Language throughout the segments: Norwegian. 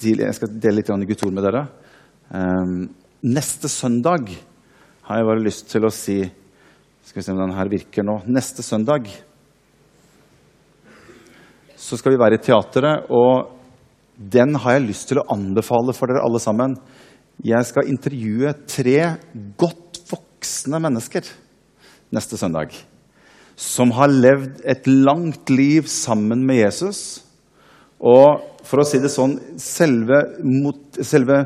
si, jeg skal dele litt i Guds ord med dere. Ehm, neste søndag har jeg bare lyst til å si Skal vi se om den her virker nå. Neste søndag så skal vi være i teateret, og den har jeg lyst til å anbefale for dere alle sammen. Jeg skal intervjue tre godt voksne mennesker neste søndag. Som har levd et langt liv sammen med Jesus. Og for å si det sånn Selve, mot, selve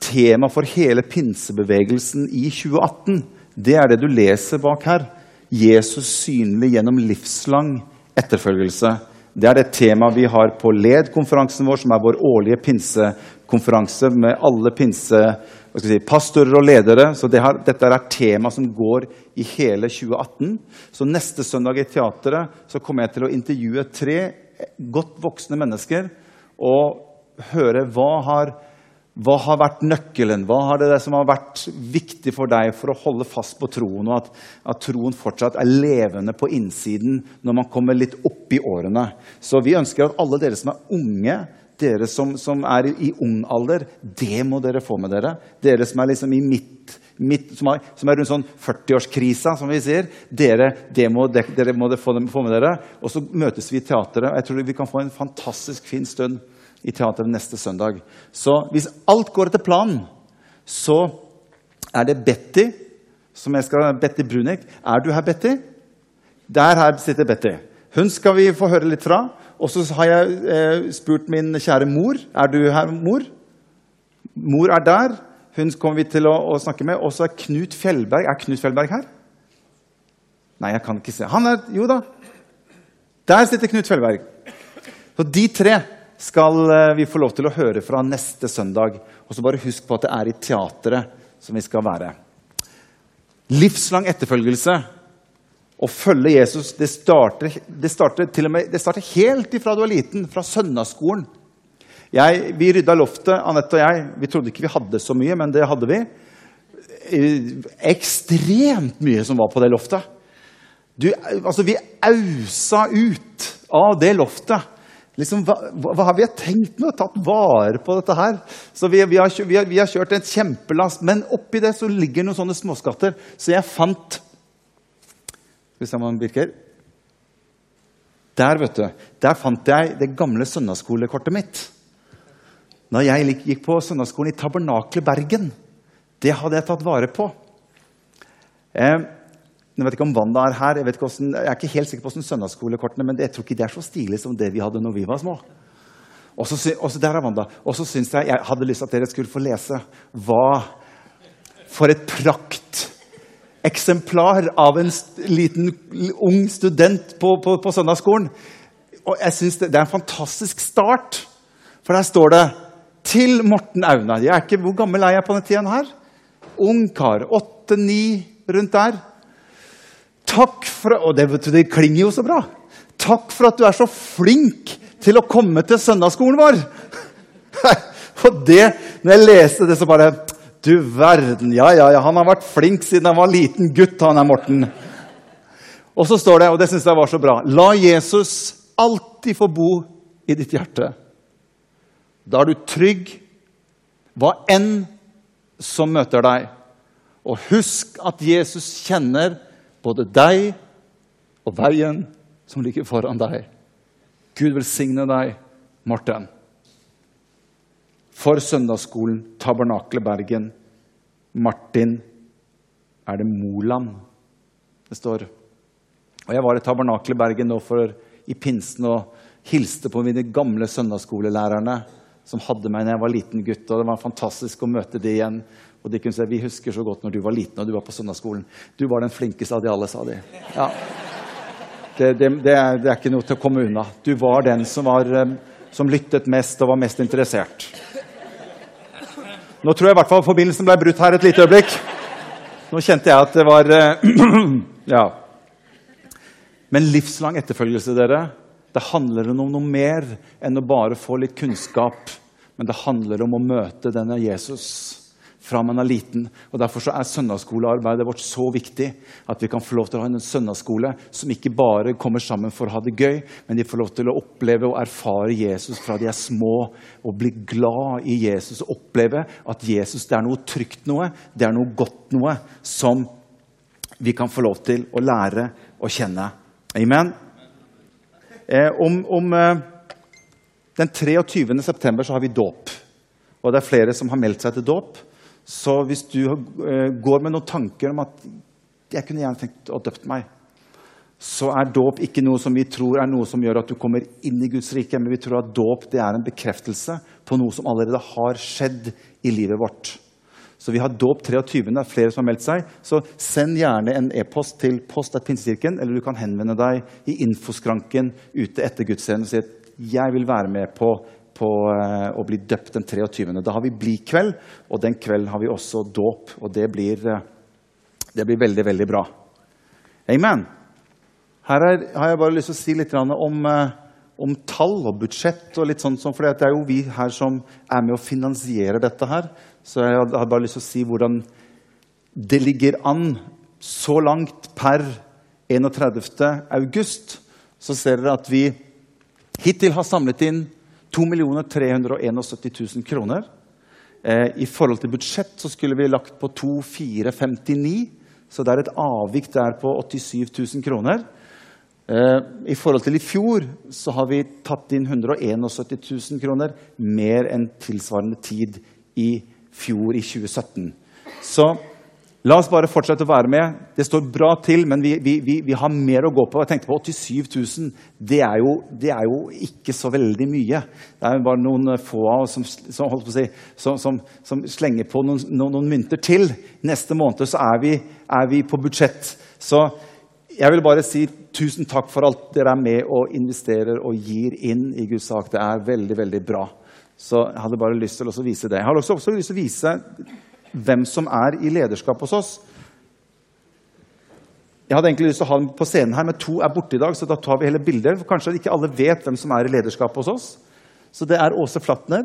temaet for hele pinsebevegelsen i 2018, det er det du leser bak her. Jesus synlig gjennom livslang etterfølgelse. Det er det temaet vi har på LED-konferansen vår, som er vår årlige pinsekonferanse med alle pinse si, og ledere. Så det her, dette er tema som går i hele 2018. Så neste søndag i teateret så kommer jeg til å intervjue tre godt voksne mennesker og høre hva har hva har vært nøkkelen? Hva har det som har vært viktig for deg for å holde fast på troen, og at, at, troen fortsatt er levende på innsiden når man kommer litt opp i årene? Så vi ønsker at alle dere som er unge, dere som, som er i ung alder, det må dere få med dere. Dere som er liksom i midt, midt som, er, som, er, rundt sånn 40-årskrisa, som vi sier, dere, må, dere må få, få med dere. Og så møtes vi i teateret. Jeg tror vi kan få en fantastisk fin stund i teateret neste søndag. Så hvis alt går etter planen, så er det Betty som jeg skal, Betty Brunek. Er du her, Betty? Der her sitter Betty. Hun skal vi få høre litt fra. Og så har jeg eh, spurt min kjære mor. Er du her, mor? Mor er der. Hun kommer vi til å, å snakke med. Og så er Knut Fjellberg. Er Knut Fjellberg her? Nei, jeg kan ikke se. Han er Jo da. Der sitter Knut Fjellberg. Så de tre skal eh, vi få lov til å høre fra neste søndag. Og så bare husk på at det er i teatret som vi skal være. Livslang etterfølgelse. Å følge Jesus det starter, det starter, med, det starter helt ifra du er liten, fra søndagsskolen. Jeg, vi rydda loftet, Anette og jeg. Vi trodde ikke vi hadde så mye, men det hadde vi. Eh, ekstremt mye som var på det loftet. Du, altså, vi ausa ut av det loftet liksom, hva, hva, har vi tenkt med å tatt vare på dette her? Så vi, vi, har, vi, har, vi, har, kjørt et kjempelast, men oppi det så ligger noen sånne småskatter. Så jeg fant Skal vi se om han virker. Der, vet du, der fant jeg det gamle søndagsskolekortet mitt. Da jeg gikk på søndagsskolen i Tabernaklet Bergen. Det hadde jeg tatt vare på. Eh, jeg vet ikke om Wanda er her. Jeg, hvordan, jeg er ikke helt sikker på hvordan søndagsskolekortene men jeg tror ikke det er så stilig som det vi hadde når vi var små. Og så, syns jeg jeg hadde lyst til at dere skulle få lese hva For et prakteksemplar av en liten, ung student på, på, på søndagsskolen. Og jeg synes det, det, er en fantastisk start. For der står det 'Til Morten Auna'. Jeg er ikke, hvor gammel er jeg på denne tiden her? Ung kar. Åtte-ni rundt der. Takk for Og det, det klinger jo så bra. Takk for at du er så flink til å komme til søndagsskolen vår. Og det, når jeg leste det, så bare Du verden. Ja, ja, ja. Han har vært flink siden han var liten gutt, han er Morten. Og så står det, og det syns jeg var så bra La Jesus alltid få bo i ditt hjerte. Da er du trygg, hva enn som møter deg. Og husk at Jesus kjenner både deg og veien som ligger foran deg. Gud velsigne deg, Morten. For søndagsskolen Tabernakle Bergen. Martin er det Moland det står. Og Jeg var i Tabernakle Bergen nå for, i pinsen og hilste på mine gamle søndagsskolelærerne som hadde meg da jeg var liten gutt. og Det var fantastisk å møte de igjen. Og de kunne si vi husker så godt når du var liten og du var på søndagsskolen. Du var den flinkeste av de alle, sa de. Ja. Det, det, det, er, det, er, ikke noe til å komme unna. Du var den som, var, eh, som lyttet mest og var mest interessert. Nå tror jeg i hvert fall forbindelsen ble brutt her et lite øyeblikk. Nå kjente jeg at det var eh, Ja. Men livslang etterfølgelse, dere, det handler om noe mer enn å bare få litt kunnskap. Men det handler om å møte denne Jesus fra man er liten. Og Derfor er søndagsskolearbeidet vårt så viktig. At vi kan få lov til å ha en søndagsskole som ikke bare kommer sammen for å ha det gøy, men de får lov til å oppleve og erfare Jesus fra de er små, og bli glad i Jesus. Og oppleve at Jesus det er noe trygt noe, det er noe godt noe, som vi kan få lov til å lære å kjenne. Amen. Eh, om, om eh, den 23. september så har vi dåp. Og det er flere som har meldt seg til dåp. Så hvis du uh, går med noen tanker om at jeg kunne gjerne tenkt å døpt meg, så er dåp ikke noe som vi tror er noe som gjør at du kommer inn i Guds rike. Men vi tror at dåp er en bekreftelse på noe som allerede har skjedd i livet vårt. Så vi har dåp 23. Det er flere som har meldt seg. Så send gjerne en e-post til post.pinsekirken, eller du kan henvende deg i infoskranken ute etter gudstjenesten og si at jeg vil være med på på eh, å bli døpt den 23. Da har vi Blikveld, og den kvelden har vi også dåp. Og det blir, eh, det blir veldig, veldig bra. Amen. Her er, har jeg bare lyst til å si litt om, eh, om tall og budsjett. og litt sånn, For det er jo vi her som er med å finansiere dette her. Så jeg hadde bare lyst til å si hvordan det ligger an så langt per 31. august. Så ser dere at vi hittil har samlet inn 2 371 000 kroner. Eh, I forhold til budsjett så skulle vi lagt på 2459, så det er et avvik der på 87 000 kroner. Eh, I forhold til i fjor så har vi tatt inn 171 000 kroner, mer enn tilsvarende tid i fjor, i 2017. Så La oss bare fortsette å være med. Det står bra til, men vi, vi, vi, vi har mer å gå på. Jeg tenkte på 87 000. Det er, jo, det er jo ikke så veldig mye. Det er bare noen få av oss som, som, si, som, som slenger på noen, noen, noen, mynter til. Neste måned så er vi, er vi på budsjett. Så jeg vil bare si tusen takk for alt dere er med og investerer og gir inn i Guds sak. Det er veldig, veldig bra. Så jeg hadde bare lyst til å vise det. Jeg har også, også lyst til å vise hvem som er i lederskap hos oss. Jeg hadde egentlig lyst til å ha dem på scenen her, men to er borte i dag. så da tar vi hele bildet. For kanskje ikke alle vet hvem som er i lederskap hos oss. Så det er Åse Flatner,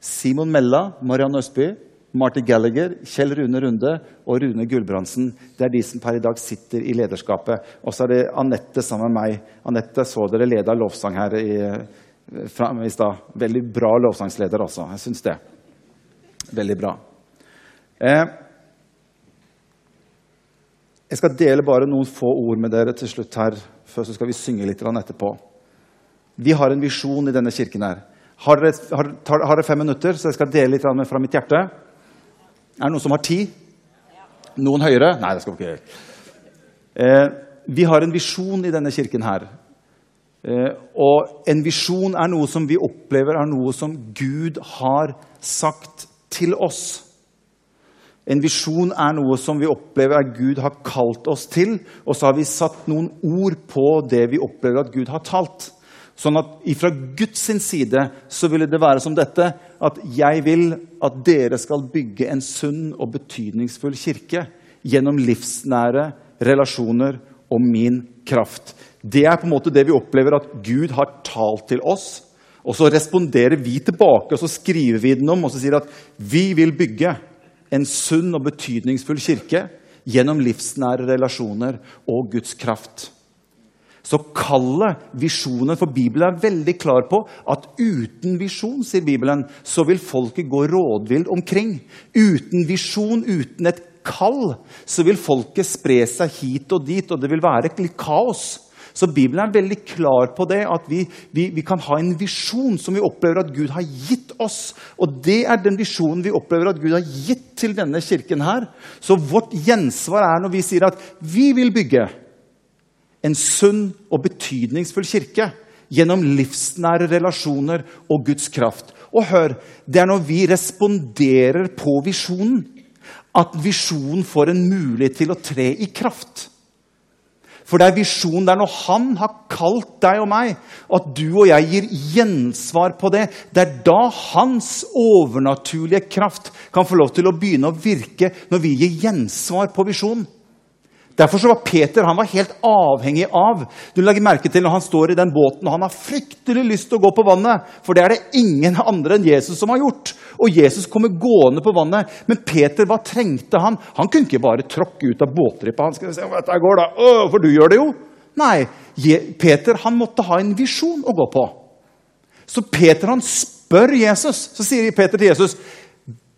Simon Mella, Marianne Østby, Marty Gallagher, Kjell Rune Runde og Rune Gulbrandsen. Det er de som per i dag sitter i lederskapet. Og så er det Anette sammen med meg. Anette så dere leda lovsang her i, i stad. Veldig bra lovsangsleder, altså. Jeg syns det. Veldig bra. Eh, jeg skal dele bare noen få ord med dere til slutt her, før så skal vi synge litt etterpå. Vi har en visjon i denne kirken her. Har dere, har, tar, har dere, fem minutter, så jeg skal dele litt fra mitt hjerte? Er det noen som har ti? Noen høyere? Nei, det skal vi ikke gjøre. Eh, vi har en visjon i denne kirken her. Eh, og en visjon er noe som vi opplever er noe som Gud har sagt til oss. En visjon er noe som vi opplever at Gud har kalt oss til, og så har vi satt noen ord på det vi opplever at Gud har talt. Sånn at ifra Guds side så ville det være som dette at jeg vil at dere skal bygge en sunn og betydningsfull kirke gjennom livsnære relasjoner og min kraft. Det er på en måte det vi opplever at Gud har talt til oss. Og så responderer vi tilbake og så skriver vi den om og så sier at vi vil bygge en sunn og betydningsfull kirke gjennom livsnære relasjoner og Guds kraft. Så kallet, visjonen for Bibelen, er veldig klar på at uten visjon, sier Bibelen, så vil folket gå rådvill omkring. Uten visjon, uten et kall, så vil folket spre seg hit og dit, og det vil være litt kaos. Så Bibelen er veldig klar på det, at vi, vi, vi, kan ha en visjon som vi opplever at Gud har gitt oss. Og det er den visjonen vi opplever at Gud har gitt til denne kirken her. Så vårt gjensvar er når vi sier at vi vil bygge en sunn og betydningsfull kirke gjennom livsnære relasjoner og Guds kraft. Og hør, det er når vi responderer på visjonen, at visjonen får en mulighet til å tre i kraft. For det er visjonen. Det er når han har kalt deg og meg, at du og jeg gir gjensvar på det. Det er da hans overnaturlige kraft kan få lov til å begynne å virke når vi gir gjensvar på visjonen. Derfor var Peter var helt avhengig av Du legger merke til når han står i den båten og han har fryktelig lyst til å gå på vannet. For det er det ingen andre enn Jesus som har gjort. Og Jesus kommer gående på vannet. Men Peter, hva trengte han? Han kunne ikke bare tråkke ut av båtrippa. Han skulle se, dette går da. Å, for du gjør det jo. Nei, Peter han måtte ha en visjon å gå på. Så Peter han spør Jesus. Så sier Peter til Jesus,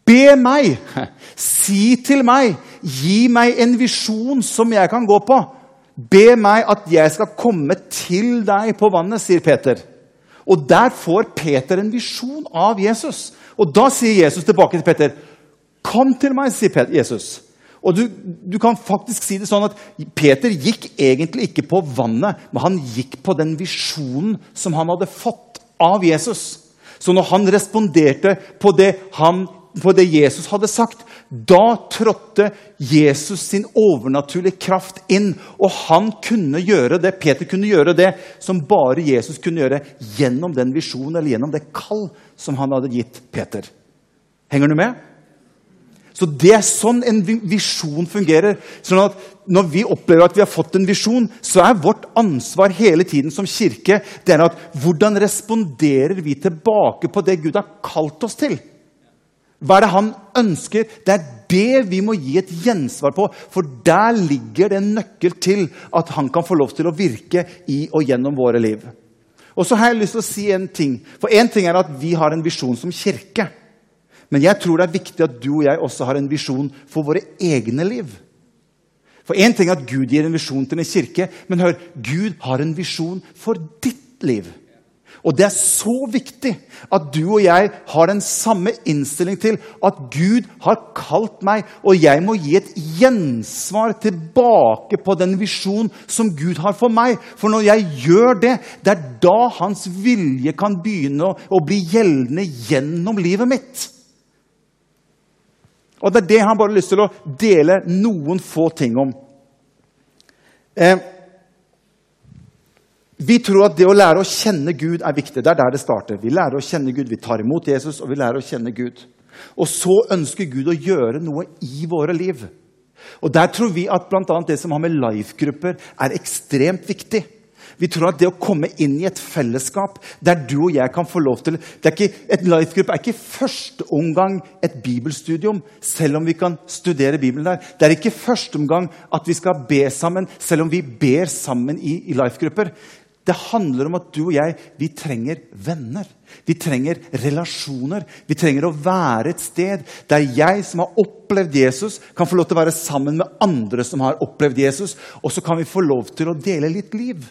be meg, si til meg Gi meg en visjon som jeg kan gå på. Be meg at jeg skal komme til deg på vannet, sier Peter. Og der får Peter en visjon av Jesus. Og da sier Jesus tilbake til Peter, 'Kom til meg', sier Jesus. Og du, du, kan faktisk si det sånn at Peter gikk egentlig ikke på vannet, men han gikk på den visjonen som han hadde fått av Jesus. Så når han responderte på det, han, på det Jesus hadde sagt, da trådte Jesus sin overnaturlige kraft inn, og han kunne gjøre det, Peter kunne gjøre det som bare Jesus kunne gjøre gjennom den visjonen eller gjennom det kall som han hadde gitt Peter. Henger du med? Så Det er sånn en visjon fungerer. Sånn at Når vi opplever at vi har fått en visjon, så er vårt ansvar hele tiden som kirke det er at hvordan responderer vi tilbake på det Gud har kalt oss til? Hva er det han ønsker? Det er det vi må gi et gjensvar på. For der ligger det en nøkkel til at han kan få lov til å virke i og gjennom våre liv. Og så har jeg lyst til å si en ting. For én ting er at vi har en visjon som kirke. Men jeg tror det er viktig at du og jeg også har en visjon for våre egne liv. For én ting er at Gud gir en visjon til en kirke, men hør, Gud har en visjon for ditt liv. Og det er så viktig at du og jeg har den samme innstilling til at Gud har kalt meg, og jeg må gi et gjensvar tilbake på den visjonen som Gud har for meg. For når jeg gjør det, det er da hans vilje kan begynne å, å bli gjeldende gjennom livet mitt. Og det er det han bare har lyst til å dele noen få ting om. Eh, vi tror at det å lære å kjenne Gud er viktig. Det er der det starter. Vi lærer å kjenne Gud, vi tar imot Jesus, og vi lærer å kjenne Gud. Og så ønsker Gud å gjøre noe i våre liv. Og Der tror vi at bl.a. det som har med life-grupper, er ekstremt viktig. Vi tror at det å komme inn i et fellesskap der du og jeg kan få lov til det er ikke, Et life-gruppe er ikke første omgang et bibelstudium, selv om vi kan studere Bibelen der. Det er ikke første omgang at vi skal be sammen, selv om vi ber sammen i, i life-grupper. Det handler om at du og jeg vi trenger venner. Vi trenger relasjoner. Vi trenger å være et sted der jeg som har opplevd Jesus, kan få lov til å være sammen med andre som har opplevd Jesus. Og så kan vi få lov til å dele litt liv.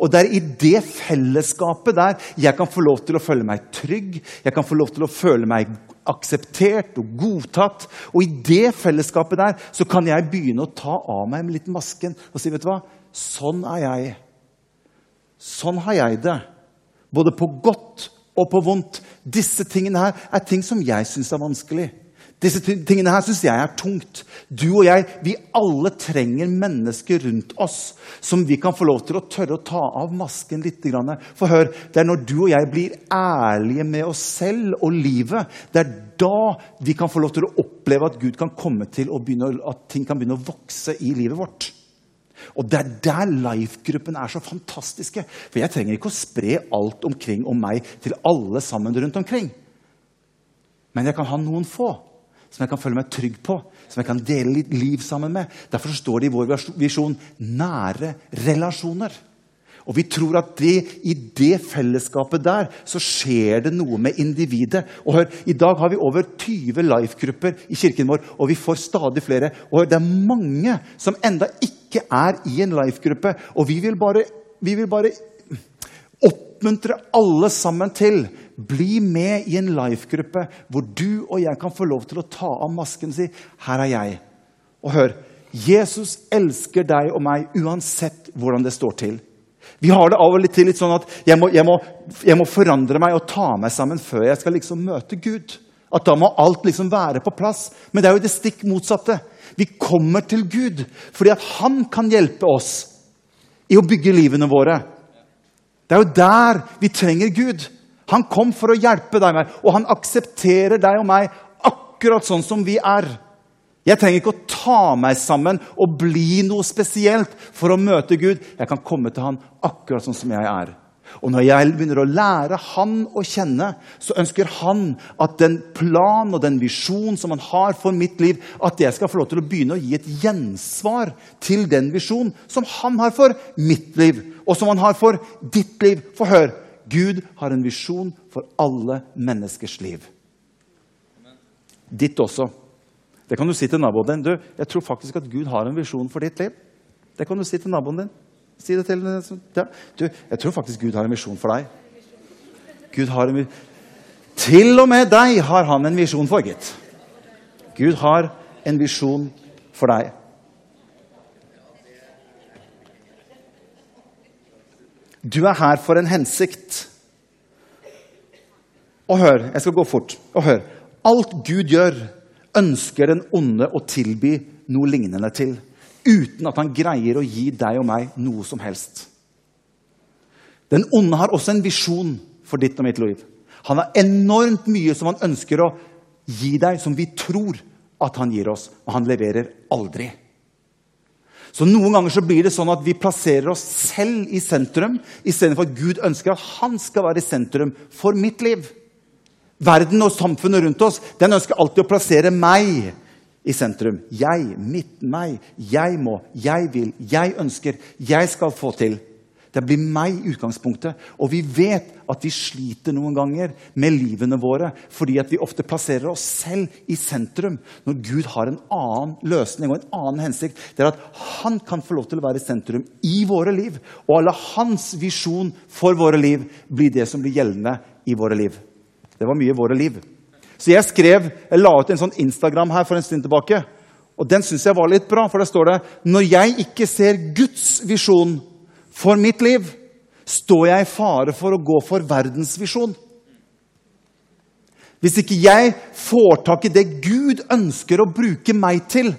Og det er i det fellesskapet der jeg kan få lov til å føle meg trygg, jeg kan få lov til å føle meg akseptert og godtatt. Og i det fellesskapet der så kan jeg begynne å ta av meg med litt masken og si vet du hva, sånn er jeg. Sånn har jeg det. Både på godt og på vondt. Disse tingene her er ting som jeg syns er vanskelig. Disse tingene her syns jeg er tungt. Du og jeg, vi alle trenger mennesker rundt oss som vi kan få lov til å tørre å ta av masken litt. For hør, det er når du og jeg blir ærlige med oss selv og livet, det er da vi kan få lov til å oppleve at Gud kan komme til og begynne, at ting kan begynne å vokse i livet vårt. Og Det er der life-gruppene er så fantastiske. For jeg trenger ikke å spre alt omkring om meg til alle sammen rundt omkring. Men jeg kan ha noen få som jeg kan føle meg trygg på, som jeg kan dele litt liv sammen med. Derfor står det i vår visjon 'nære relasjoner'. Og vi tror at det, i det fellesskapet der så skjer det noe med individet. Og hør, I dag har vi over 20 life-grupper i kirken vår, og vi får stadig flere. Og hør, Det er mange som enda ikke er i en life-gruppe. Og vi vil, bare, vi vil bare oppmuntre alle sammen til bli med i en life-gruppe hvor du og jeg kan få lov til å ta av masken og si 'Her er jeg'. Og hør, Jesus elsker deg og meg uansett hvordan det står til. Vi har det av og til litt sånn at jeg må, jeg, må, jeg må, forandre meg og ta meg sammen før jeg skal liksom møte Gud. At da må alt liksom være på plass. Men det er jo det stikk motsatte. Vi kommer til Gud fordi at han kan hjelpe oss i å bygge livene våre. Det er jo der vi trenger Gud. Han kom for å hjelpe deg og meg, og han aksepterer deg og meg akkurat sånn som vi er. Jeg trenger ikke å ta meg sammen og bli noe spesielt for å møte Gud. Jeg kan komme til Han akkurat sånn som jeg er. Og når jeg begynner å lære Han å kjenne, så ønsker Han at den plan og den visjon som han har for mitt liv, at jeg skal få lov til å begynne å gi et gjensvar til den visjonen som Han har for mitt liv, og som Han har for ditt liv. For hør, Gud har en visjon for alle menneskers liv. Ditt også. Det kan du si til naboen din. Du, jeg tror faktisk at Gud har en visjon for ditt liv. Det kan du si til naboen din. Si det til ja. Du, jeg tror faktisk Gud har en visjon for deg. Gud har en Til og med deg har han en visjon for, gitt. Gud har en visjon for deg. Du er her for en hensikt. Og hør, jeg skal gå fort. Og hør. Alt Gud gjør, ønsker den onde å tilby noe lignende til. Uten at han greier å gi deg og meg noe som helst. Den onde har også en visjon for ditt og mitt liv. Han har enormt mye som han ønsker å gi deg, som vi tror at han gir oss. Og han leverer aldri. Så Noen ganger så blir det sånn at vi plasserer oss selv i sentrum istedenfor at Gud ønsker at han skal være i sentrum for mitt liv. Verden og samfunnet rundt oss den ønsker alltid å plassere meg i sentrum. Jeg, mitt, meg. Jeg må, jeg vil, jeg ønsker, jeg skal få til. Det blir meg i utgangspunktet. Og vi vet at vi sliter noen ganger med livene våre fordi at vi ofte plasserer oss selv i sentrum når Gud har en annen løsning og en annen hensikt. Det er at han kan få lov til å være i sentrum i våre liv. Og alle hans visjon for våre liv blir det som blir gjeldende i våre liv. Det var mye våre liv. Så jeg skrev, jeg la ut en sånn Instagram her for en stund tilbake. Og den syns jeg var litt bra, for der står det Når jeg ikke ser Guds visjon for mitt liv, står jeg i fare for å gå for verdens visjon. Hvis ikke jeg får tak i det Gud ønsker å bruke meg til,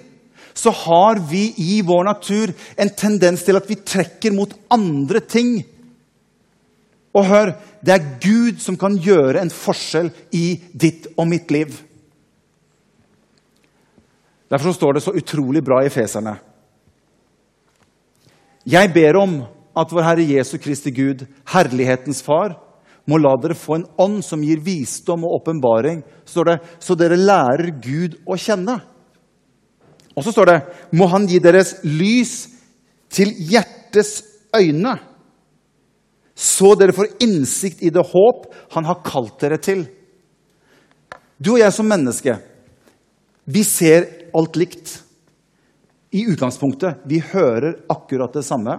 så har vi i vår natur en tendens til at vi trekker mot andre ting og hør, det er Gud som kan gjøre en forskjell i ditt og mitt liv. Derfor står det så utrolig bra i Feserne. Jeg ber om at vår Herre Jesu Kristi Gud, herlighetens Far, må la dere få en ånd som gir visdom og åpenbaring, så dere lærer Gud å kjenne. Og så står det må Han gi deres lys til hjertets øyne så dere får innsikt i det håp han har kalt dere til. Du og jeg som menneske, vi ser alt likt. I utgangspunktet. Vi hører akkurat det samme.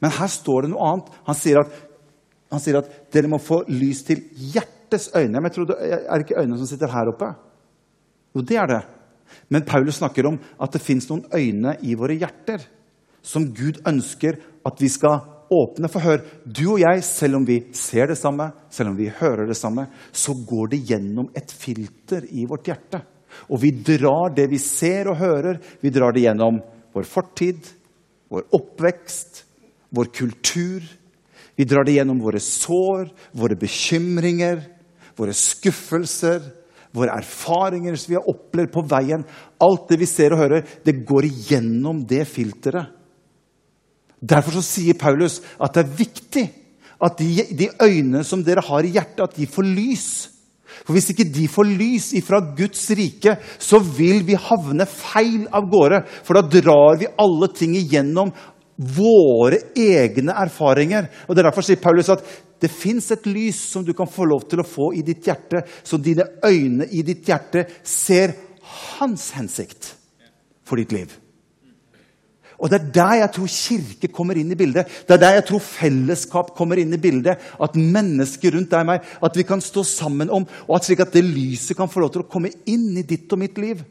Men her står det noe annet. Han sier at, han sier at dere må få lys til hjertets øyne. Men jeg tror det er ikke øynene som sitter her oppe? Jo, det er det. Men Paulus snakker om at det fins noen øyne i våre hjerter som Gud ønsker at vi skal åpne for hør. Du og jeg, selv om vi ser det samme, selv om vi hører det samme, så går det gjennom et filter i vårt hjerte. Og vi drar det vi ser og hører, vi drar det gjennom vår fortid, vår oppvekst, vår kultur. Vi drar det gjennom våre sår, våre bekymringer, våre skuffelser, våre erfaringer som vi har opplevd på veien. Alt det vi ser og hører, det går igjennom det filteret. Derfor så sier Paulus at det er viktig at de, de øynene som dere har i hjertet, at de får lys. For Hvis ikke de får lys ifra Guds rike, så vil vi havne feil av gårde. For da drar vi alle ting igjennom våre egne erfaringer. Og er Derfor sier Paulus at det fins et lys som du kan få lov til å få i ditt hjerte, så dine øyne i ditt hjerte ser hans hensikt for ditt liv. Og Det er der jeg tror kirke kommer inn i bildet. Det er der jeg tror fellesskap kommer inn i bildet. At mennesker rundt deg og meg, at vi kan stå sammen om, og at slik at det lyset kan få lov til å komme inn i ditt og mitt liv.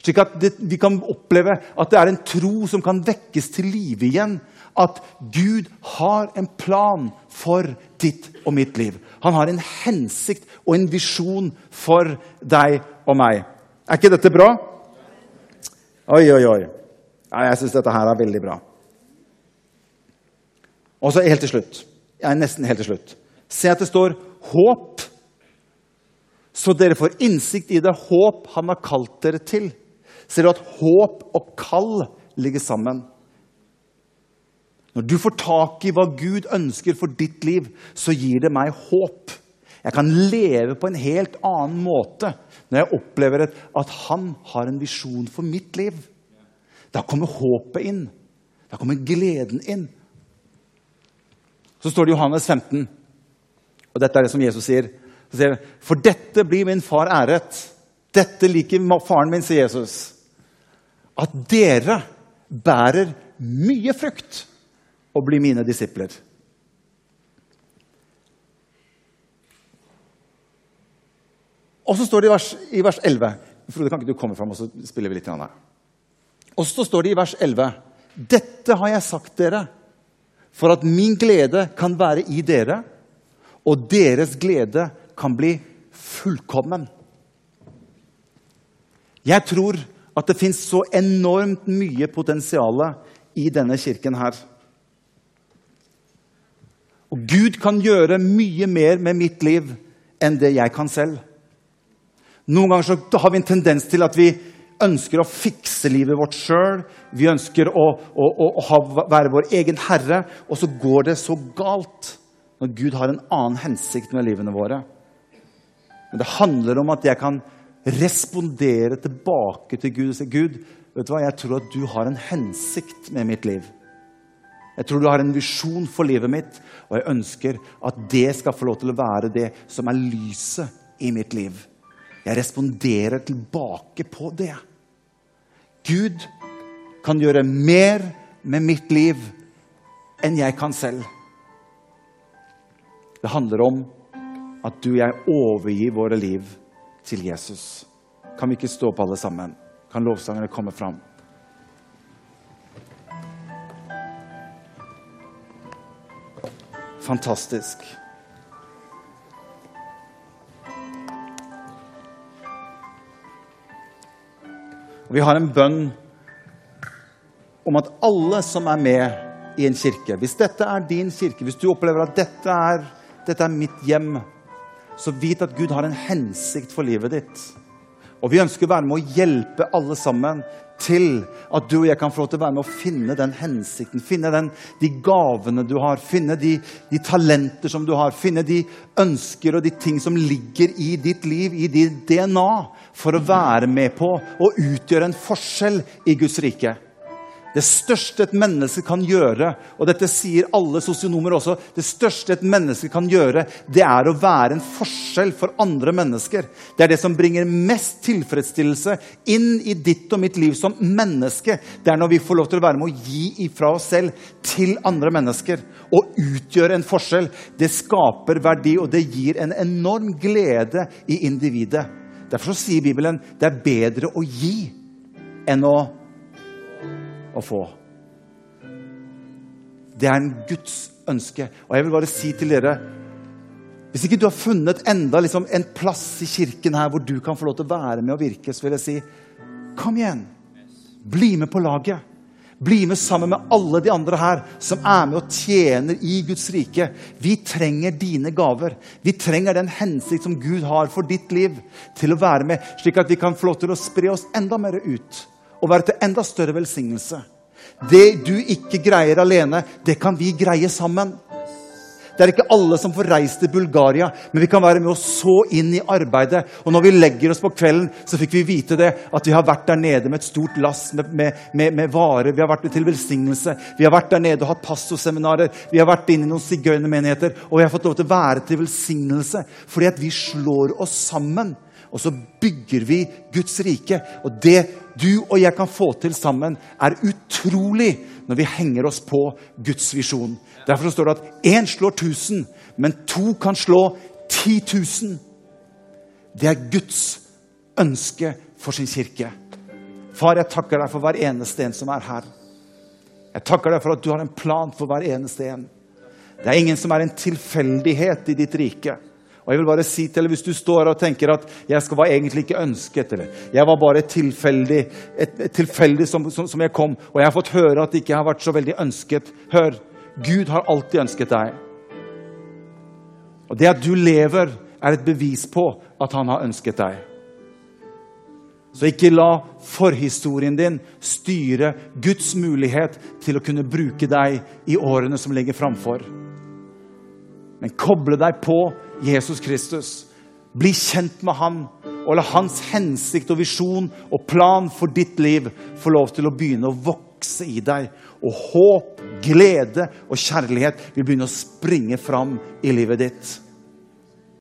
Slik at det, vi kan oppleve at det er en tro som kan vekkes til live igjen. At Gud har en plan for ditt og mitt liv. Han har en hensikt og en visjon for deg og meg. Er ikke dette bra? Oi, oi, oi. Ja, jeg syns dette her er veldig bra. Og så helt til slutt. Ja, nesten helt til slutt. Se at det står 'håp', så dere får innsikt i det håp han har kalt dere til. ser du at håp og kall ligger sammen. Når du får tak i hva Gud ønsker for ditt liv, så gir det meg håp. Jeg kan leve på en helt annen måte når jeg opplever at han har en visjon for mitt liv. Da kommer håpet inn. Da kommer gleden inn. Så står det i Johannes 15, og dette er det som Jesus sier. sier For dette blir min far æret. Dette liker faren min, sier Jesus. At dere bærer mye frukt og blir mine disipler. Og så står det i vers, i vers 11 Frode, kan ikke du komme fram, og så spiller vi litt? Her. Og så står det i vers 11.: Dette har jeg sagt dere, for at min glede kan være i dere, og deres glede kan bli fullkommen. Jeg tror at det fins så enormt mye potensial i denne kirken her. Og Gud kan gjøre mye mer med mitt liv enn det jeg kan selv. Noen ganger så har vi en tendens til at vi ønsker å fikse livet vårt sjøl. Vi ønsker å, å, å ha, være vår egen herre, og så går det så galt når Gud har en annen hensikt med livene våre. Men det handler om at jeg kan respondere tilbake til Gud og si Gud, vet du hva, jeg tror at du har en hensikt med mitt liv. Jeg tror du har en visjon for livet mitt, og jeg ønsker at det skal få lov til å være det som er lyset i mitt liv. Jeg responderer tilbake på det. Gud kan gjøre mer med mitt liv enn jeg kan selv. Det handler om at du og jeg overgir våre liv til Jesus. Kan vi ikke stå på alle sammen? Kan lovsangerne komme fram? Fantastisk. Vi har en bønn om at alle som er med i en kirke Hvis dette er din kirke, hvis du opplever at dette er, dette er mitt hjem, så vit at Gud har en hensikt for livet ditt. Og vi ønsker å være med å hjelpe alle sammen til at du og jeg kan få lov til å være med å finne den hensikten, finne den, de gavene du har, finne de, de, talenter som du har, finne de ønsker og de ting som ligger i ditt liv, i ditt DNA, for å være med på å utgjøre en forskjell i Guds rike. Det største et menneske kan gjøre, og dette sier alle sosionomer også, det største et menneske kan gjøre, det er å være en forskjell for andre mennesker. Det er det som bringer mest tilfredsstillelse inn i ditt og mitt liv som menneske. Det er når vi får lov til å være med å gi ifra oss selv til andre mennesker. Og utgjøre en forskjell. Det skaper verdi, og det gir en enorm glede i individet. Derfor sier Bibelen det er bedre å gi enn å å få. Det er en Guds ønske. Og jeg vil bare si til dere Hvis ikke du har funnet enda liksom, en plass i kirken her hvor du kan få lov til å være med og virke, så vil jeg si kom igjen. Bli med på laget. Bli med sammen med alle de andre her som er med og tjener i Guds rike. Vi trenger dine gaver. Vi trenger den hensikt som Gud har for ditt liv, til å være med, slik at vi kan få lov til å spre oss enda mer ut og være til enda større velsignelse. Det du ikke greier alene, det kan vi greie sammen. Det er ikke alle som får reist til Bulgaria, men vi kan være med å så inn i arbeidet. Og når vi legger oss på kvelden, så fikk vi vite det, at vi har vært der nede med et stort lass med, med, med, med varer. Vi har vært til velsignelse. Vi har vært der nede og hatt pastorseminarer. Vi har vært inne i noen sigøynermenigheter, og vi har fått lov til å være til velsignelse fordi at vi slår oss sammen. Og så bygger vi Guds rike. Og det du og jeg kan få til sammen, er utrolig når vi henger oss på Guds visjon. Derfor står det at én slår tusen, men to kan slå ti tusen. Det er Guds ønske for sin kirke. Far, jeg takker deg for hver eneste en som er her. Jeg takker deg for at du har en plan for hver eneste en. Det er ingen som er en tilfeldighet i ditt rike. Og jeg vil bare si til Hvis du står og tenker at 'jeg skal, var egentlig ikke ønsket', eller 'jeg var bare tilfeldig, et, et tilfeldig som, som, som, jeg kom', og jeg har fått høre at ikke har vært så veldig ønsket Hør, Gud har alltid ønsket deg. Og det at du lever, er et bevis på at han har ønsket deg. Så ikke la forhistorien din styre Guds mulighet til å kunne bruke deg i årene som ligger framfor. Men koble deg på Jesus Kristus. Bli kjent med han, og la hans hensikt og visjon og plan for ditt liv få lov til å begynne å vokse i deg. Og håp, glede og kjærlighet vil begynne å springe fram i livet ditt.